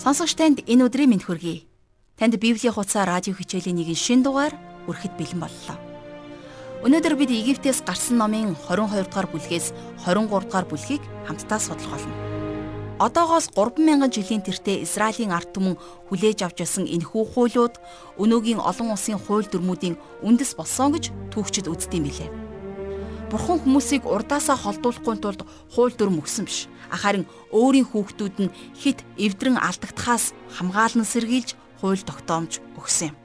Сонсогч танд энэ өдрийн мэнд хүргэе. Танд Библийн хуудас радио хичээлийн нэгэн шин дугаар хүрэхэд бэлэн боллоо. Өнөөдөр бид Египтээс гарсан номын 22 дугаар бүлгээс 23 дугаар бүлгийг хамтдаа судлах болно. Одоогоос 3000 жилийн тэртээ Израилийн ард түмэн хүлээж авч байсан энэхүү хуулиуд өнөөгийн олон улсын хууль дүрмүүдийн үндэс болсон гэж түүхчид үздэг юм билээ. Бурхан хүмүүсийг урдаасаа холдуулахгүй тулд хууль дүрм өгсөн биш харин өөрийн хүүхдүүд нь хит эвдрэн алдагдахаас хамгаалан сэргийлж хууль тогтоомж өгсөн юм.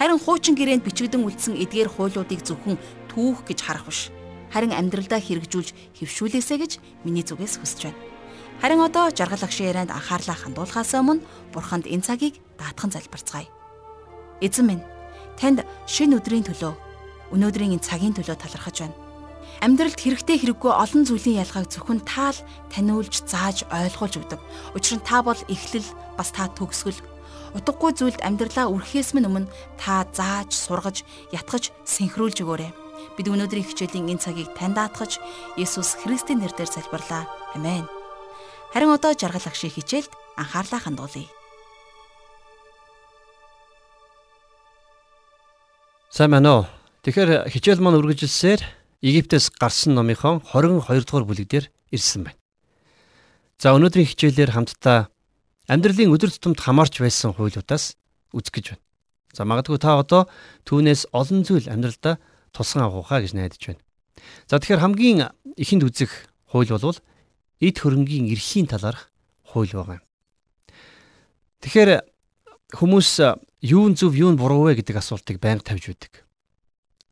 Харин хуучин гэрээнд бичигдэн үлдсэн эдгээр хуулиудыг зөвхөн түүх гэж харах биш. Харин амьдралдаа хэрэгжүүлж хөвшүүлээсэ гэж миний зүгээс хүсэж байна. Харин одоо жаргал агшин ярианд анхаарлаа хандуулахаас өмнө бурханд энэ цагийг даатхан залбирцгаая. Эзэн минь танд шинэ өдрийн төлөө өнөөдрийн энэ цагийн төлөө талархаж байна. Амьдралд хэрэгтэй хэрэггүй олон зүйлийн ялгааг зөвхөн таал таниулж зааж ойлгуулж өгдөг. Учир нь та бол эхлэл бас та төгсгөл. Утгагүй зүйлд амьдралаа үрхээс минь өмнө та зааж, сургаж, ятгаж, синхруулж өгөөрэй. Бид өнөөдрийн хичээлийн энэ цагийг тань даатгаж Есүс Христийн нэрээр залбирлаа. Амен. Харин одоо жаргал агшийн хичээлд анхаарлаа хандуулъя. Сайн байна уу? Тэгэхээр хичээл маань үргэлжилсээр Египтээс гарсан номынхон 22 дугаар бүлэг дээр ирсэн байна. За өнөөдрийн хичээлээр хамтдаа амьдралын өдөр тутамд хамаарч байсан хуулиудаас үзэх гэж байна. За магадгүй та одоо түүнээс олон зүйл амьдралдаа тусган авахаа гэж найдаж байна. За тэгэхээр хамгийн ихэнд үзэх хууль бол эд хөрөнгийн эрхийн талаарх хууль байгаа юм. Тэгэхээр хүмүүс юу зөв юу буруу вэ гэдэг асуултыг байнга тавьж байдаг.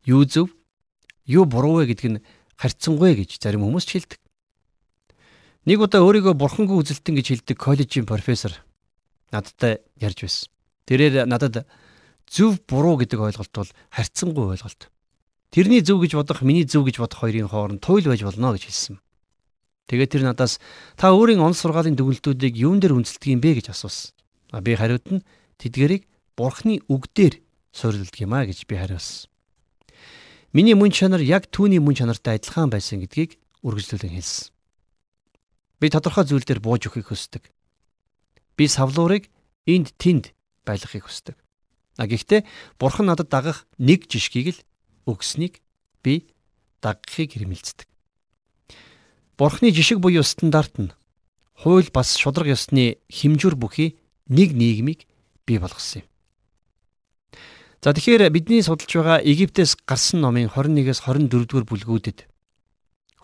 Юу зөв юу буруу вэ гэдг нь харьцангуй гэж зарим хүмүүс хэлдэг. Нэг удаа өөрийгөө бурхангүй үзэлтэн гэж хэлдэг коллежийн профессор надтай ярьж байсан. Тэрээр надад зөв буруу гэдэг ойлголт бол харьцангуй ойлголт. Тэрний зөв гэж бодох, миний зөв гэж бодох хоёрын хооронд туйл байж болно гэж хэлсэн. Тэгээд тэр надаас та өөрийн он сургаалын дүгнэлтүүдийг юун дээр үнэлдэг юм бэ гэж асуусан. Би хариуд нь тэдгэрийг бурхны үг дээр суурилдаг юм а гэж би хариулсан. Миний мөн чанар яг түүний мөн чанартай адилхан байсан гэдгийг үргэлжлүүлэн хэлсэн. Би тодорхой зүйл дээр бууж өгөхийг хүсдэг. Би савлуурыг энд тэнд байлгахыг хүсдэг. А гэхдээ бурхан надад дагах нэг жишгийг л өгснийг би дагахыг хэрмэлцдэг. Бурхны жишг буюу стандарт нь хууль бас шудраг ёсны хэмжүүр бүхий нэг нийгмийг бий болгосон юм. За тэгэхээр бидний судалж байгаа Египтээс гарсан номын 21-с 24 дугаар бүлгүүдэд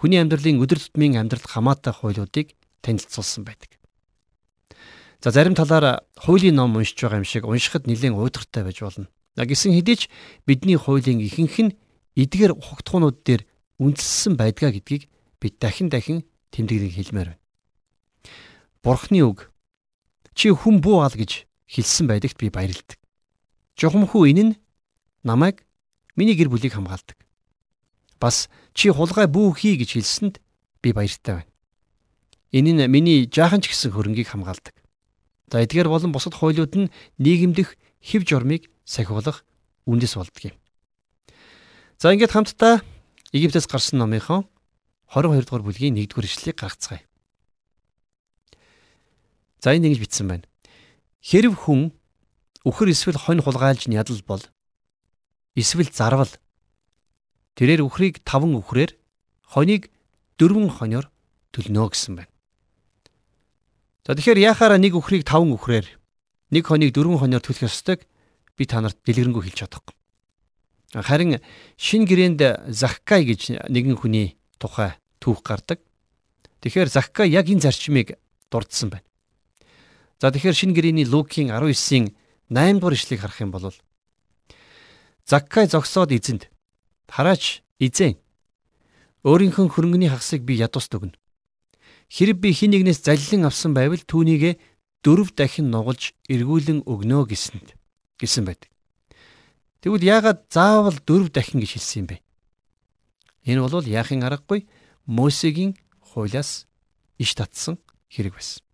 хүний амьдралын өдөр тутмын амьдралд хамаатай хуулиудыг танилцуулсан байдаг. За зарим талаар хуулийн ном уншиж байгаа юм шиг уншихад нэлээд уйдгартай байж болно. Гэсэн хэдий ч бидний хуулийн ихэнх нь эдгээр ухагтхуунууд дээр үндэслсэн байдгаа гэдгийг бид дахин дахин тэмдэглэн хэлмээр байна. Бурхны үг чи хүн буу ал гэж хэлсэн байдагт би баярлалдаг. Жухамхүү энэ нь намайг миний гэр бүлийг хамгаалдаг. Бас чи хулгай бүү хий гэж хэлсэнд би баяртай байна. Энэ нь миний жаахан ч гэсэн хөрөнгийг хамгаалдаг. За эдгээр болон бусад хуулиуд нь нийгэмдэх хэв журмыг сахиулах үндэс болдго юм. За ингээд хамтдаа Египтээс гарсан номынхон 22 дугаар бүлгийн 1-р ишлэлийг гаргацгаая. За энэ ингэж бичсэн байна. Хэрв хүн үхэр эсвэл хонь хулгайлж ядал бол эсвэл зарвал тэрээр үхрийг таван үхрээр хонийг дөрвөн хоньор төлнө гэсэн байна. За тэгэхээр яхаараа нэг үхрийг таван үхрээр нэг хонийг дөрвөн хоньор төлөх ёстойг би та нарт дэлгэрэнгүй хэлж чадахгүй. Харин шин гэрээнд Захкай гэж нэгэн хүний тухай түүх гардаг. Тэгэхээр Захкай яг энэ зарчмыг дурдсан байна. За тэгэхээр шин гэрээний Лукийн 19-ийн 8 дугаар ишлэгийг харах юм бол Заккай зогсоод эзэнд хараач эзэн өөрийнхөө хөрөнгөний хагасыг би ядуус дүгнэ. Хэрэг би хин нэгнээс заллин авсан байвал түүнийгэ дөрөв дахин нугалж эргүүлэн өгнө гэсэнд гэсэн байдаг. Тэгвэл яагаад заавал дөрөв дахин гэж хэлсэн юм бэ? Энэ бол яахын аргагүй Мосегийн хуулиас иш татсан хэрэг байсан.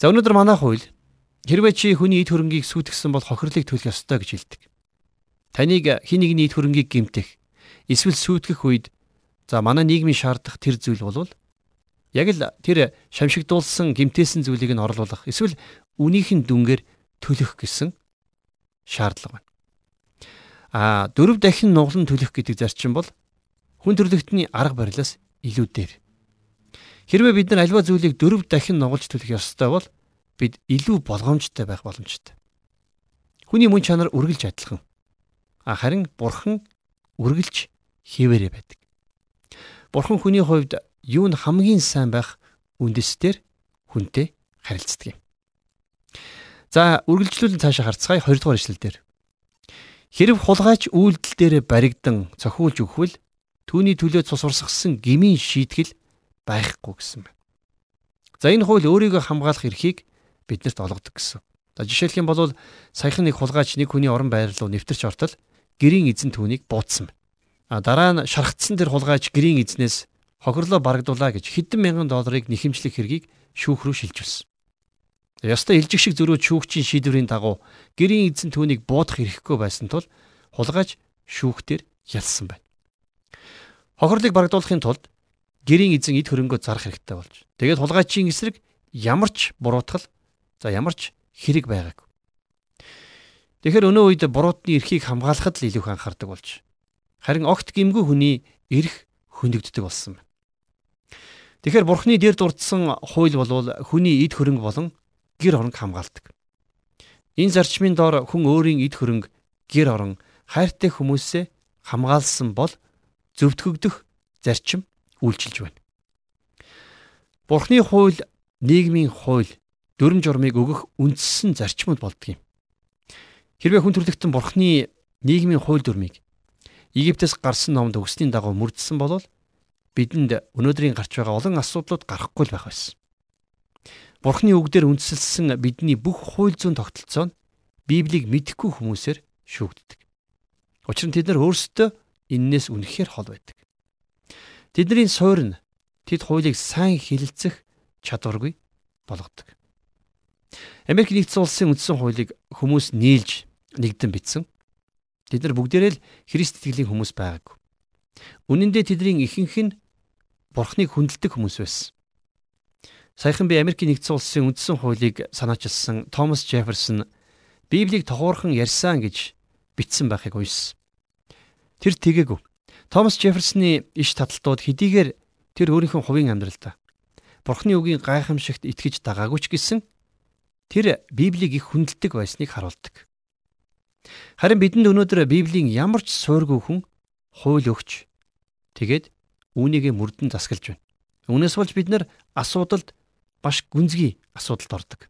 За өнөөдөр манай хууль Хэрвээ чи хүний эд хөрөнгийг сүйтгэсэн бол хохирлыг төлөх ёстой гэж хэлдэг. Таныг хин нэгний эд хөрөнгийг гэмтэх эсвэл сүйтгэх үед за манай нийгмийн шаардах тэр зүйл бол Яг л тэр шамшигдуулсан гимтээсэн зүйлийг нь орлуулах эсвэл үнийхэн дүнгээр төлөх гэсэн шаардлага байна. А дөрөв дахин нуглан төлөх гэдэг зарчим бол хүн төрлөختний арга барилаас илүү дээр. Хэрвээ бид нар альва зүйлийг дөрөв дахин нугалж төлөх ёстой бол бид илүү болгоомжтой байх боломжтой. Хүний мөн чанар үргэлж адилхан. А харин бурхан үргэлж хийвэрэ байдаг. Бурхан хүний хувьд юу нь хамгийн сайн байх үндэстээр хүнтэй харилцдаг юм. За үргэлжлүүлэн цаашаа харцгаая 2 дугаар ишлэл дээр. Хэрв хулгайч үйлдэл дээр баригдан цохиулж өгвөл түүний төлөө цус урсгасан гмийн шийтгэл байхгүй гэсэн байна. За энэ хууль өөрийгөө хамгаалах эрхийг биднэрт олгодог гэсэн. За жишээлх юм бол саяхан нэг хулгайч нэг хүний орон байр руу нэвтэрч ортол гэрийн эзэн түүнийг буудсан. А дараа нь шархтсан тэр хулгайч гэрийн эзнээс хохирлоо барагдуулаа гэж хэдэн мянган долларыг нэхэмжлэх хэргийг шүүх рүү шилжүүлсэн. Ястай илжих шиг зөрүү шүүгчийн шийдвэрийн дагуу гэрийн эзэн түүнийг буудах эрхгүй байсан тул хулгайч шүүхтэр ялсан байна. Хохирлыг барагдуулахын тулд гэрийн эзэн эд хөрөнгөө зарах хэрэгтэй болж. Тэгээд хулгайчийн эсрэг ямар ч буруутгал за ямар ч хэрэг байгаагүй. Тэгэхээр өнөө үед буруутны эрхийг хамгаалахад л илүү их анхаардаг болж. Харин огт гимгүү хүний эрх хөндөгддөг болсон байна. Тэгэхээр бурхны дээр дурдсан хууль болвол хүний эд хөрөнгө болон гэр оронг хамгаалдаг. Энэ зарчмын доор хүн өөрийн эд хөрөнгө гэр орон хайртай хүмүүсээ хамгаалсан бол зөвтгөгдөх зарчим үйлчилж байна. Бурхны хууль нийгмийн хууль дүрм журмыг өгөх үндсэн зарчмууд болдгийг. Хэрвээ хүн төрлөختөн бурхны нийгмийн хууль дүрмийг Египтээс гарсан номд өгсөний дагуу мөрдсөн болвол бидэнд өнөөдрийн гарч байгаа олон асуудлууд гарахгүй л байх байсан. Бурхны үгдээр үндсэлсэн бидний бүх хууль зүйн тогтолцоо нь Библийг мэдэхгүй хүмүүсээр шүүгддэг. Учир нь тэд нар өөрсдөө эннээс үнэхээр хол байдаг. Тэдний суур нь тэд хуулийг сайн хилэлцэх чадваргүй болгодог. Америк нэгдсэн улсын үндсэн хуулийг хүмүүс нийлж нэгдэн бичсэн. Тэд нар бүгдээрээ л Христ итгэлийн хүмүүс байгаагүй. Үнэн дээр тэдний ихэнх нь бурхныг хүндэлдэг хүмүүс байсан. Саяхан би Америкийн нэгдсэн улсын үндсэн хуулийг санаачилсан Томас Джефферсон Библийг тохуурхан ярьсан гэж бичсэн байхыг уншсан. Тэр тгээгүү. Томас Джефферсны иш таталтууд хэдийгээр тэр өөрийнхөө хувийн амьдралдаа Бурхны үгийн гайхамшигт итгэж дагаагүй ч гэсэн тэр Библийг их хүндэлдэг байсныг харуулдаг. Харин бидэнд өнөөдөр Библийн ямар ч суургүй хүн хууль өгч тэгээд үүнийг мөрдөн засгалж байна. Үүнээс болж бид нар асуудалд баш гүнзгий асуудалд ордог.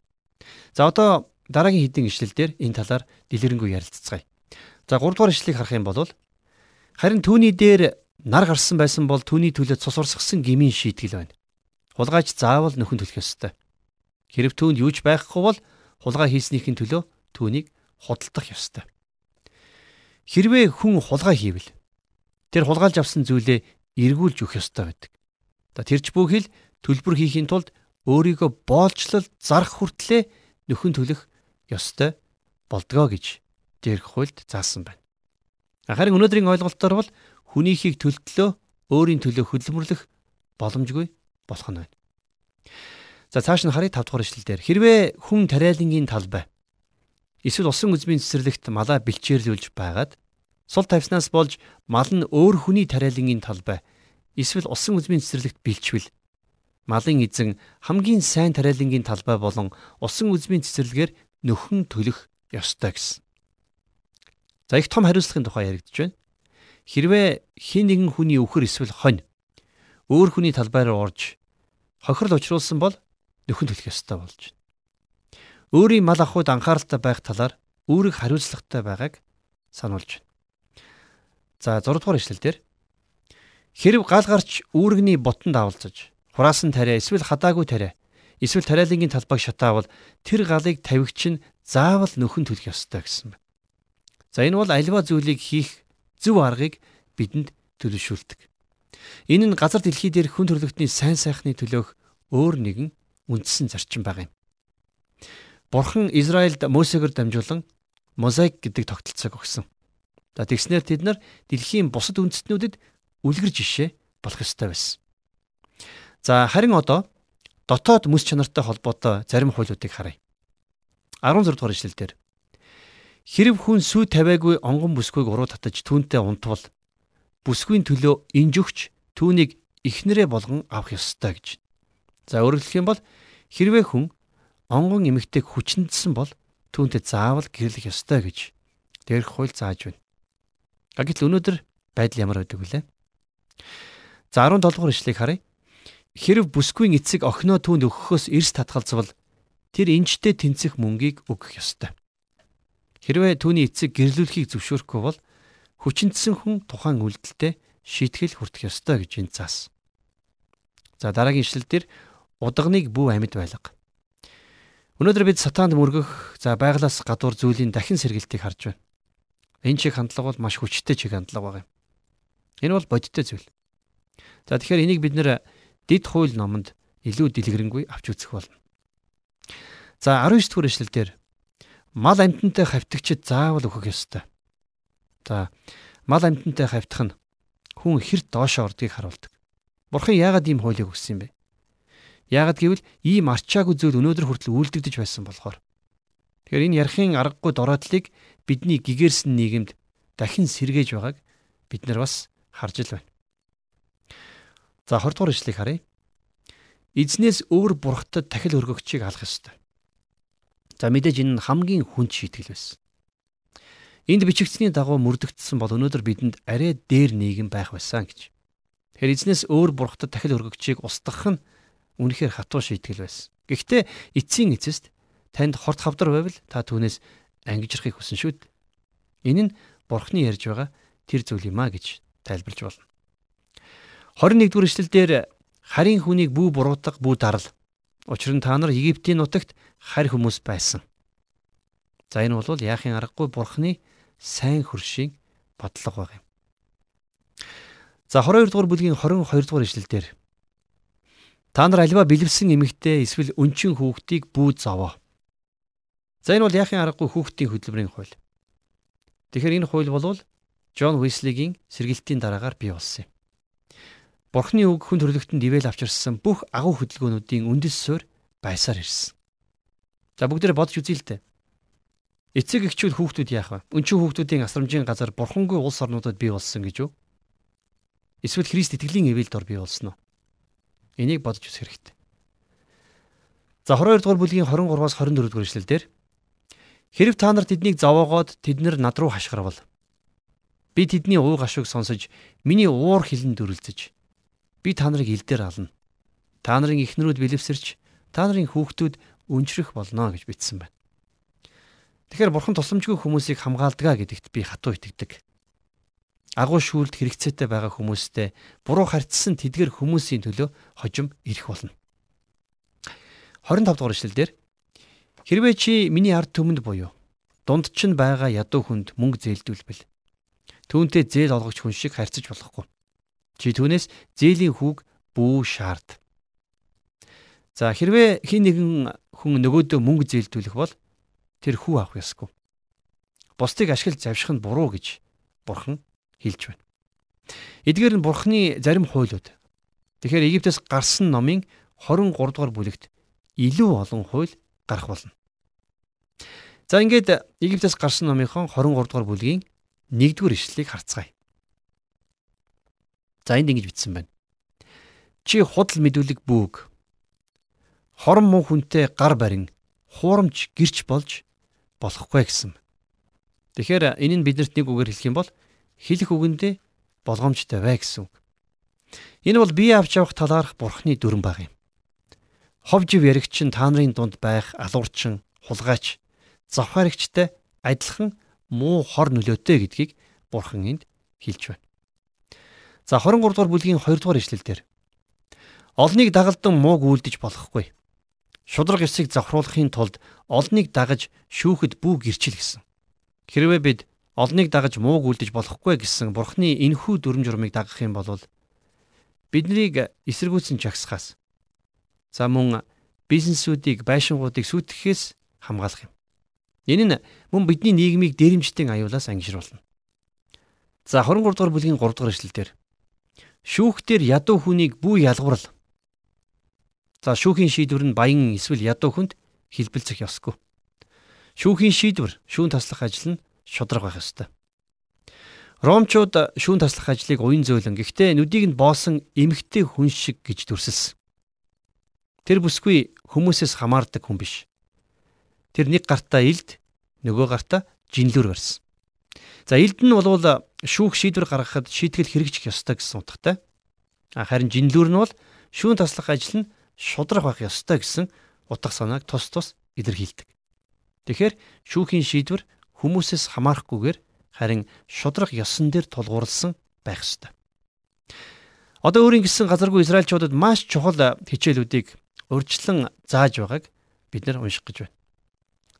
За одоо дараагийн хэдэн ишлэлдэр энэ талаар дэлгэрэнгүй ярилцгаая. За 3 дугаар ишлэгийг харах юм бол харин түүний дээр нар гарсан байсан бол түүний төлөө цус урсгасан гмийн шийтгэл байна. Хулгайч заавал нөхөн төлөх ёстой. Хэрв түүнд юуж байхгүй бол хулгай хийснийхин төлөө түүнийг худалдах ёстой. Хэрвээ хүн хулгай хийвэл тэр хулгайлж авсан зүйлээ эргүүлж өгөх ёстой байдаг. За тэрч бүхэл төлбөр хийхийн тулд өөрийгөө боолчлол зарах хүртлээр нөхөн төлөх ёстой болдгоо гэж дээрх хуульд заасан байна. Харин өнөөдрийн ойлголтоор бол хүнийхийг төлтлөө өөрийн төлөө хөдөлмөрлөх боломжгүй болох нь байна. За цааш нь харъя 5 дугаар ишлэлдэр хэрвээ хүн тариалангийн талбай эсвэл усан үзмийн цэцэрлэгт малаа бэлчээрлүүлж байгаад Сул тавьснаас болж мал нь өөр хүний тариалангийн талбай эсвэл усан үзмийн цэцэрлэгт бэлчвэл малын эзэн хамгийн сайн тариалангийн талбай болон усан үзмийн цэцэрлэгээр нөхөн төлөх ёстой гэсэн. За их том хариуцлагын тухай яригдж байна. Хэрвээ хин нэгэн хүний өвхөр эсвэл хонь өөр хүний талбай руу орж хохирол учруулсан бол нөхөн төлөх ёстой болж байна. Өөрийн мал ахуйд анхааралтай байх талаар үүрэг хариуцлагатай байгааг сануулж байна. За 6 дугаар ишлэлдэр хэрв гал гарч үүрэгний ботонд авалцаж хураасан тариа эсвэл хадаагүй тариа эсвэл тариалангийн талбайг шатаавал тэр галыг тавигч нь заавал нөхөн төлөх ёстой гэсэн байна. За энэ бол альва зүйлийг хийх зөв аргыг бидэнд төлөвшүүлдэг. Энэ нь газар дэлхий дээр хүн төрлөختний сайн сайхны төлөөх өөр нэгэн үндсэн зарчим байгаа юм. Бурхан Израильд Мосегөр дамжуулан мозаик гэдэг тогтолцоог өгсөн. За тэгснээр тэд нар дэлхийн бусад үндэстнүүдэд үлгэр жишээ болох ёстой байсан. За харин одоо дотоод мэс чанартай холбоотой зарим хуулиудыг харъя. 16 дугаар ишлэлдэр Хэрв хүн сүү тавиагүй онгон бүсгүйг уруу татаж түүнтэй унтвал бүсгүйн төлөө инжүгч түүнийг ихнэрээ болгон авах ёстой гэж. За өөрөөр хэлэх юм бол хэрвээ хүн онгон эмэгтэйг хүчнэдсэн бол түүнтэй заавал гэрлэх ёстой гэж дээрх хууль зааж байна. Гэтэл өнөөдөр байдал ямар байдаг вүлээ? За 17 дугаар ишлэгийг харъя. Хэрв бүсгүйн эцэг охиноо түүнд өгөхөөс эрс татгалзвал тэр инжтэй тэнцэх мөнгийг өгөх ёстой. Хэрвээ түүний эцэг гэрлүүлэхийг зөвшөөрөхгүй бол хүчнэдсэн хүн тухайн үйлдэлтэй шийтгэл хүртэх ёстой гэж энд заасан. За дараагийн ишлэл дээр удагныг бүү амьд байлга. Өнөөдөр бид сатаанд мөргөх за байглаас гадуур зүйлийн дахин сэргэлтийг харж байна. Энэ чиг хандлага бол маш хүчтэй чиг хандлага байна. Энэ бол бодиттой зүйл. За тэгэхээр энийг бид нэр дид хууль номонд илүү дэлгэрэнгүй авч үзэх болно. За 19 дугаар эшлэлдэр мал амтантай хавтагчид заавал өгөх ёстой. За мал амтантай хавтах нь хүн хэрт доошоо ордгийг харуулдаг. Бурхан яагаад ийм хуулийг өгсөн юм бэ? Яагад гэвэл ийм арчаагүй зүйл өнөөдөр хүртэл үйлдэгдэж байсан болохоор. Тэгэхээр энэ ярахын аргагүй дороодлыг бидний гэгэрсэн нийгэмд дахин сэргээж байгааг бид нар бас харж л байна. За 20 дугаар ишлэгийг харъя. Эзнээс өөр бурхтад дахил өргөгчийг алах ёстой. За мэдээж энэ нь хамгийн хүнд шийтгэл байсан. Энд бичигдсэний дагуу мөрдөгдсөн бол өнөөдөр бидэнд арай дээр нийгэм байх байсан гэж. Тэгэхээр эзнээс өөр бурхтад дахил өргөгчийг устгах нь үнэхээр хатуу шийтгэл байсан. Гэхдээ эцсийн эцэст танд хорт хавдар байвал та түүнээс ангижрахыг хүсэн шүү дээ. Энэ нь Бурхны ярьж байгаа тэр зүйл юм а гэж тайлбарж болно. 21-р эшлэлдэр харийн хүнийг бүү буруутга бүү дарал. Учир нь та нар Египтийн нутагт харь хүмүүс байсан. За энэ бол яахын аргагүй Бурхны сайн хөршийн бодлого баг юм. За 22 дугаар бүлгийн 22 дугаар эшлэлдэр Та нар альва бэлэвсэн эмэгтэй эсвэл өнчин хүүхдийг бүү зовоо. За энэ бол яахын аргагүй хүүхдийн хөдөлмөрийн хууль. Тэгэхээр энэ хууль бол Джон Уислигийн сэргэлтийн дараагаар бий болсон юм. Бурхны үг хүн төрлөختөнд ивэл авчирсан бүх агуу хөдөлгөөнүүдийн үндэс суурь байсаар ирсэн. За бүгдээрээ бодож үзье л дээ. Эцэг эхчүүд хүүхдүүд яах вэ? Өнчин хүүхдүүдийн асрамжийн газар бурхангүй улс орнуудад бий болсон гэж үү? Эсвэл Христ итгэлийн ивэл дор бий болсон уу? Энийг бодож үзэх хэрэгтэй. За 22 дугаар бүлгийн 23-аас 24 дугаар эшлэлдэр Хэрв та нар тэднийг зовоогоод тэд нар над руу хашгирвал би тэдний уу гашууг сонсож миний уур хилэн дүрлцэж би та нарыг илдээр ална. Та нарын ихнэрүүд бэлэвсэрч та нарын хүүхдүүд өнчрөх болно гэж бичсэн байна. Тэгэхээр бурхан тусламжгүй хүмүүсийг хамгаалдгаа гэдэгт би хатуу итгэдэг агуу шүүлд хэрэгцээтэй байгаа хүмүүстэй буруу харьцсан тэдгэр хүмүүсийн төлөө хожим ирэх болно. 25 дугаар эшлэлдэр хэрвээ чи миний ард түмэнд буюу дунд чинь байгаа ядуу хүнд мөнгө зээлдүүлбэл түүнтэй зээл олгогч хүн шиг харьцаж болохгүй. Чи түүнээс зээлийн хүүг бүү шаард. За хэрвээ хин нэгэн хүн нөгөөдөө мөнгө зээлдүүлэх бол тэр хүү авах ёсгүй. Бусдыг ашиглаж завших нь буруу гэж бурхан хэлж байна. Эдгээр нь Бурхны зарим хуулиуд. Тэгэхээр Египтээс гарсан номын 23 дугаар бүлэгт илүү олон хууль гарах болно. За ингээд Египтээс гарсан номынхон 23 дугаар бүлгийн 1-р ишлэлийг харцгаая. За энд ингэж бичсэн байна. Чи худал мэдүүлэг бүүг. Хорон муу хүнтэй гар барин хуурамч гэрч болж болохгүй гэсэн. Тэгэхээр энэ нь биднэрт нэг үгээр хэлэх юм бол хэлэх үгэндээ болгоомжтой бай гэсэн үг. Энэ бол бие авч явах талаарх бурхны дүрэн баг юм. Ховжив яригч нь та нарын дунд байх алуурчин, хулгайч, завхаарэгчтэй адилхан муу хор нөлөөтэй гэдгийг бурхан энд хэлж байна. За 23 дугаар бүлгийн 2 дугаар ишлэлдэр олныг дагалдан мууг үлдэж болохгүй. Шудраг эсийг завхруулахын тулд олныг дагаж шүүхэд бүү гэрчил гэсэн. Хэрвээ бид олныг дагаж мууг үлдэж болохгүй гэсэн бурхны энхүү дүрм журмыг дагах юм бол биднийг эсэргүүцэн жагсахаас за мөн бизнесүүдийг байшингуудыг сүйтгэхээс хамгаалах юм. Энэ нь мөн бидний нийгмийг дээрэмжтэн аюулаас ангишруулна. За 23 дугаар бүлгийн 3 дугаар эшлэлдэр шүүхтэр ядуу хүнийг бүү ялгуурал За шүүхийн шийдвэр нь баян эсвэл ядуу хүнд хэлбэлцэх ёсгүй. Шүүхийн шийдвэр, шүүн таслах ажил нь шудраг байх ёстой. Ромчууд шүүн таслах ажлыг уян зөөлөн гэхдээ нүдийг нь боосон эмгтэй хүн шиг гэж дүрсэлсэн. Тэр бүсгүй хүмүүсээс хамаардаг хүн биш. Тэр нэг гартаа илд, нөгөө гартаа жинлүүр барьсан. За илд нь болвол шүүх шийдвэр гаргахад шийтгэл хэрэгжих ёстой гэсэн утгатай. Харин жинлүүр нь бол шүүн таслах ажил нь шудрах байх ёстой гэсэн утга санааг тус тус илэрхийлдэг. Тэгэхээр шүүхийн шийдвэр хүмүүсээс хамаарахгүйгээр харин шудрах ёсон дээр тулгуурласан байх ёстой. Одоо өөрийн гисэн газаргүй Израильчуудад маш чухал хичээлүүдийг урьдчилан зааж байгааг бид нар унших гэж байна.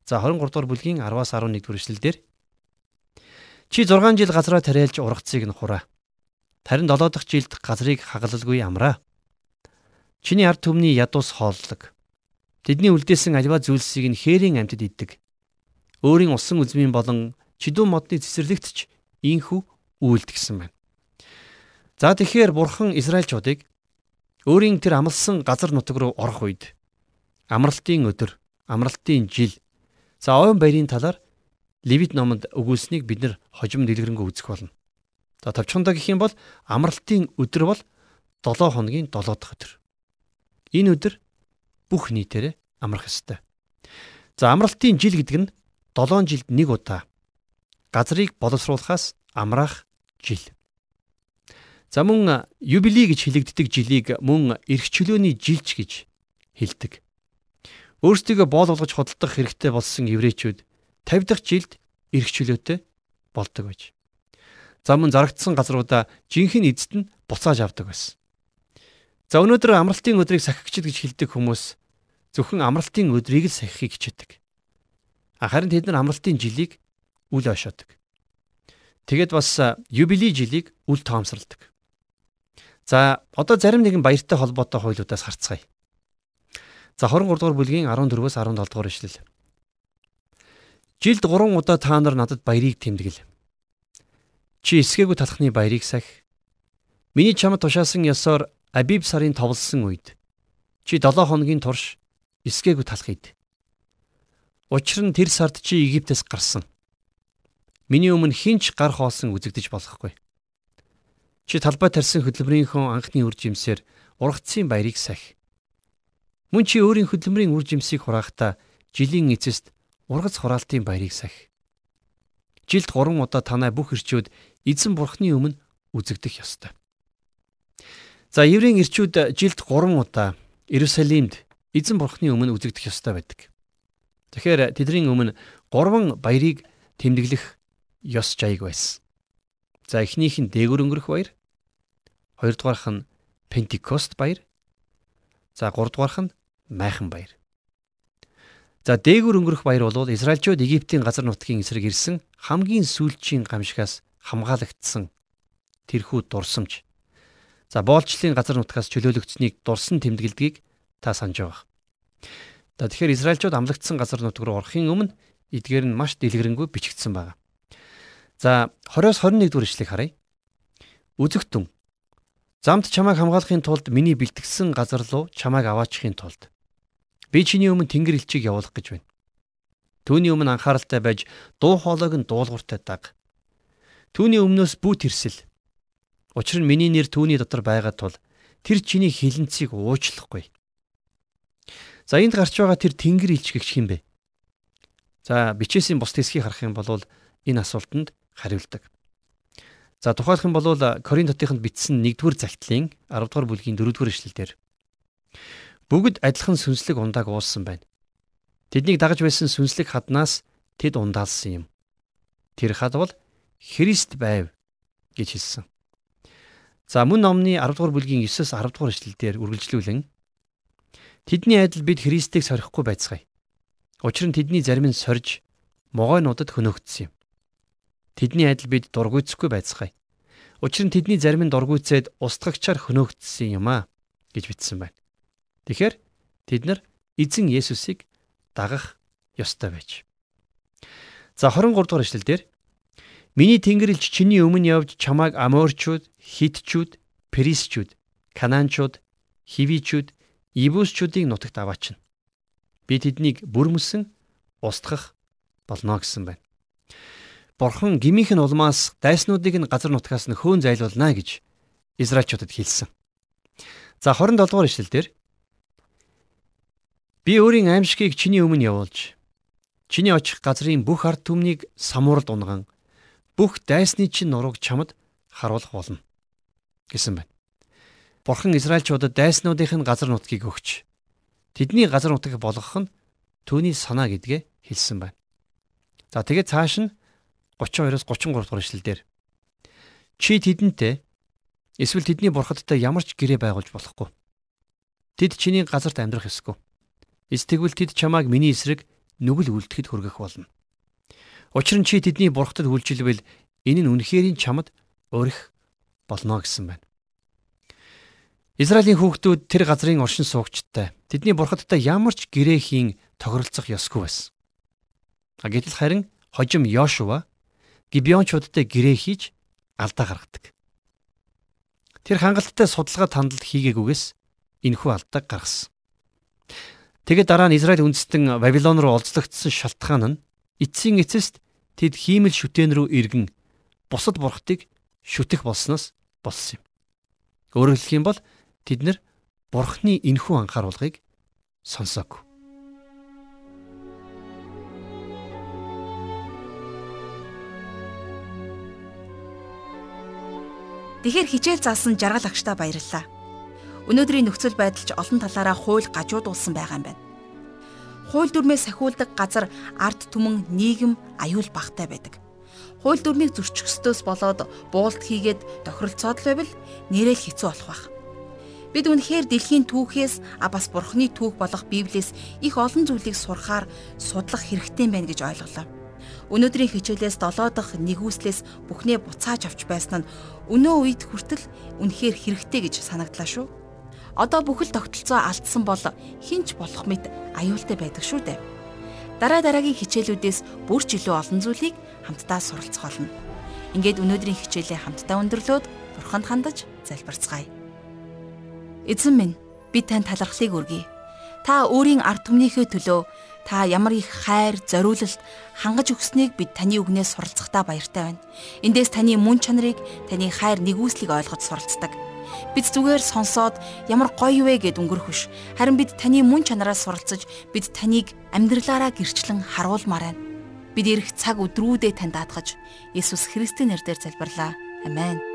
За 23 дугаар бүлгийн 10-аас 11 дугаар эшлэлдэр Чи 6 жил газараа тариалж ургацыг нь хураа. Харин 7 дахь жилд газрыг хагалалгүй амраа. Чиний ард түмний ядуус хооллог. Тэдний үлдээсэн альва зүйлсийг нь хээрийн амьтад иддэг. Өөрийн усан үзмийн болон чидүү модны цэцэрлэгт ч ийхүү үйлдэлсэн байна. За тэгэхээр бурхан Израильчуудыг өөрийн тэр амлсан газар нутаг руу орох үед амралтын өдөр, амралтын жил за ойн баярын талаар Левит номонд өгүүлсэнийг бид нэр хожим дэлгэрэнгүй үзэх болно. За товчхондоо гэх юм бол амралтын өдөр бол 7 хоногийн 7 дахь өдөр. Энэ өдөр бүх нийтээрээ амрах ёстой. За амралтын жил гэдэг нь 7 жилд нэг удаа газрыг боловсруулахаас амраах жил. За мөн юбилей гэж хэлэгддэг жилийг мөн эрх чөлөөний жилч гэж хэлдэг. Өөрсдийгөө боол болгож хөдөлдөх хэрэгтэй болсон еврейчүүд 50 дахь жилд эрх чөлөөтэй болдог байж. За мөн зарагдсан газруудаа жинхэнэ эзэд нь буцааж авдаг байсан. За өнөөдөр амралтын өдрийг сахигчд гэж хэлдэг хүмүүс зөвхөн амралтын өдрийг л сахихыг хичээдэг. Харин тэд нар амралтын жилийг үл ойшоодог. Тэгэд бас юбилей жилийг үл тоомсорладаг. За одоо зарим нэгэн баяртай холбоотой хуулиудаас харцгаая. За 23 дугаар бүлгийн 14-өөс 17 дугаар ишлэл. Жилд 3 удаа та нар надад баярыг тэмдэглэ. Чи эсгээгүй талхны баярыг сахи. Миний чамд тушаасан ёсоор Абиб сарын товлсон үед чи 7 хоногийн турш эсгээгүй талхийд. Учир нь тэр сард чи Египтээс гарсан. Миний өмнө хинч гар хоосон үзэгдэж болохгүй. Чи талбай тарьсан хөдөлмөрийнхөө анхны үр жимсээр ургацын баярыг сахи. Мөн чи өөрийн хөдөлмөрийн үр жимсийг хураахдаа жилийн эцэст ургац хураалтын баярыг сахи. Жилд 3 удаа танай бүх ирчүүд эзэн бурхны өмнө үзэгдэх ёстой. За еврейн ирчүүд жилд 3 удаа Иерусалимд эзэн бурхны өмнө үзэгдэх ёстой байдаг. Тэгэхээр тэдний өмнө 3 баярыг тэмдэглэх ёс жаяг байсан. За эхнийх нь дээгүр өнгөрөх баяр. Хоёрдугаарх нь Пентекост баяр. За гуравдугаарх нь майхан баяр. За дээгүр өнгөрөх баяр бол Израильчууд Египтийн газар нутгийн эсрэг ирсэн хамгийн сүүлчийн гамшигаас хамгаалагдсан тэрхүү дурсамж. За боолчлын газар нутгаас чөлөөлөгдсөнийг дурсан тэмдэглэдгийг та санаж байгаа. За тэгэхээр Израильчууд амлагдсан газар нутг руу орохын өмнө эдгээр нь маш дэлгэрэнгүй бичигдсэн байна. За 20-с 21 дугаар ишлэгийг харъя. Үзэгтэн. Замд чамайг хамгаалахын тулд миний бэлтгэсэн газар руу чамайг аваачихын тулд би чиний өмнө тэнгэр элчийг явуулах гэж байна. Түүний өмнө анхааралтай байж дуу хоолойг нь дуулууртай даг. Түүний өмнөөс бүү тэрсэл. Учир нь миний нэр түүний дотор байгаа тул тэр чиний хилэнцгийг уучлахгүй. За энд гарч байгаа тэр тэнгэр элч гэх юм бэ? За бичээсийн бус хэсгийг харах юм бол энэ асуултанд хариулдаг. За тухайлх юм бол Коринт хотынд бичсэн 1-р загтлын 10-р бүлгийн 4-р эшлэлдэр бүгд адилхан сүнслэг ундааг уулсан байна. Тэднийг дагаж байсан сүнслэг хаднаас тэд ундаалсан юм. Тэр хад бол Христ байв гэж хэлсэн. За мөн номны 10 дугаар бүлгийн 9-с 10 дугаар эшлэлдэр үргэлжлүүлэн тэдний адил бид Христийг сорихгүй байцгаая. Учир нь тэдний зарим нь сорж могойнуудад хөнөөгдсөн юм. Тэдний адил бид дургуйцгүй байцгаая. Учир нь тэдний зарим нь дургуйцээд устгагчаар хөнөөгдсөн юм а гэж бичсэн байна. Тэгэхээр тэд нар эзэн Есүсийг дагах ёстой байж. За 23 дугаар эшлэлдэр Миний тэнгэрлэгч чиний өмнө явж чамайг Аморчууд, Хитчүүд, Перисчүүд, Канаанчууд, Хивичүүд, Ибүсчүүдийг нутагт аваачна. Би тэднийг бүрмөсөн устгах болно гэсэн байна. Бурхан гмийнх нь улмаас дайснуудыг нь газар нутгаас нь хөөн зайлуулна гэж Израильчуудад хэлсэн. За 27 дугаар ишлэлдэр Би өөрийн аимшигыг чиний өмнө явуулж чиний очих газрын бүх ард түмнийг самуурд унган бүх дайсны чинь нурууг чамд харуулах болно гэсэн байна. Бурхан Израильчуудад дайснуудынх нь газар нутгийг өгч тэдний газар нутаг болгох нь түүний санаа гэдгээ хэлсэн байна. За тэгээд цааш нь 32-оос 33 дугаар ишлэлдэр чи тэдэнтэй Эсвэл тэдний бурхадтай ямар ч гэрээ байгуулж болохгүй. Тэд чиний газарт амьдрах ёсгүй. Эс тэгвэл тэд чамааг миний эсрэг нүгэл үлдэхэд хүргэх болно. Учир нь чи тэдний бурхтад хүлжилвэл энэ нь үнэхэрийн чамд урих болно гэсэн байна. Израилийн хүүхдүүд тэр газрын оршин суугчтай тэдний бурхадтай ямар ч гэрээ хийн тохиролцох ёсгүй байсан. Гэтэл харин хожим Йошуа Гибеончуудтай гэрээ хийж алдаа гаргадаг. Тэр хангалттай судалгаа тандалт хийгээгүйгээс энэхүү алдааг гаргасан. Тэгээд дараа нь Израиль үндэстэн Вавилон руу олзлогдсон шалтгаан нь эцсийн эцэст тэд хиймэл шүтэн рүү иргэн бусад бурхтыг шүтэх болсноос болсон юм. Өөрөөр хэлэх юм бол тэд нар бурхны энэхүү анхааруулгыг сонсоогүй. Тэгэхэр хичээл заасан жаргал агштаа баярлалаа. Өнөөдрийн нөхцөл байдалч олон талаараа хууль гажуудулсан байгаа юм байна. Хууль дүрмээ сахиулдаг газар ард түмэн нийгэм аюул багтай байдаг. Хууль дүрмийг зөрчихсдөөс болоод буулт хийгээд тохиролцоод байвал нэрэл хэцүү болох байх. Бид үнэхээр дэлхийн түүхээс а бас бурхны түүх болох Библиэс их олон зүйлийг сурахаар судлах хэрэгтэй байна гэж ойлголоо. Өнөөдрийн хичээлээс 7 дахь нэгүслээс бүхнээ буцааж авч байсан нь өнөө үед хүртэл үнэхээр хэрэгтэй гэж санагдлаа шүү. Одоо бүхэл тогтолцоо алдсан бол хинч болох мэт аюултай байдаг шүү дээ. Дараа дараагийн хичээлүүдээс бүр ч илүү олон зүйлийг хамтдаа суралцах болно. Ингээд өнөөдрийн хичээлээ хамтдаа өндөрлөөд бурханд хандаж залбирцгаая. Эзэн минь би танд талархлыг өргөе. Та өөрийн ард түмнийхээ төлөө та ямар их хайр, зориулалт хангаж өгснийг бид таны үгнээс суралцахдаа баяртай байна. Эндээс таны мөн чанарыг, таны хайр нэгүслийг ойлгож суралцдаг. Бид зүгээр сонсоод ямар гоё вэ гэд өнгөрөх биш. Харин бид таны мөн чанараас суралцаж, бид таныг амьдралаараа гэрчлэн харуулмаар байна. Бид ирэх цаг өдрүүдээ тань даатгаж, Есүс Христийн нэрээр залбирлаа. Амен.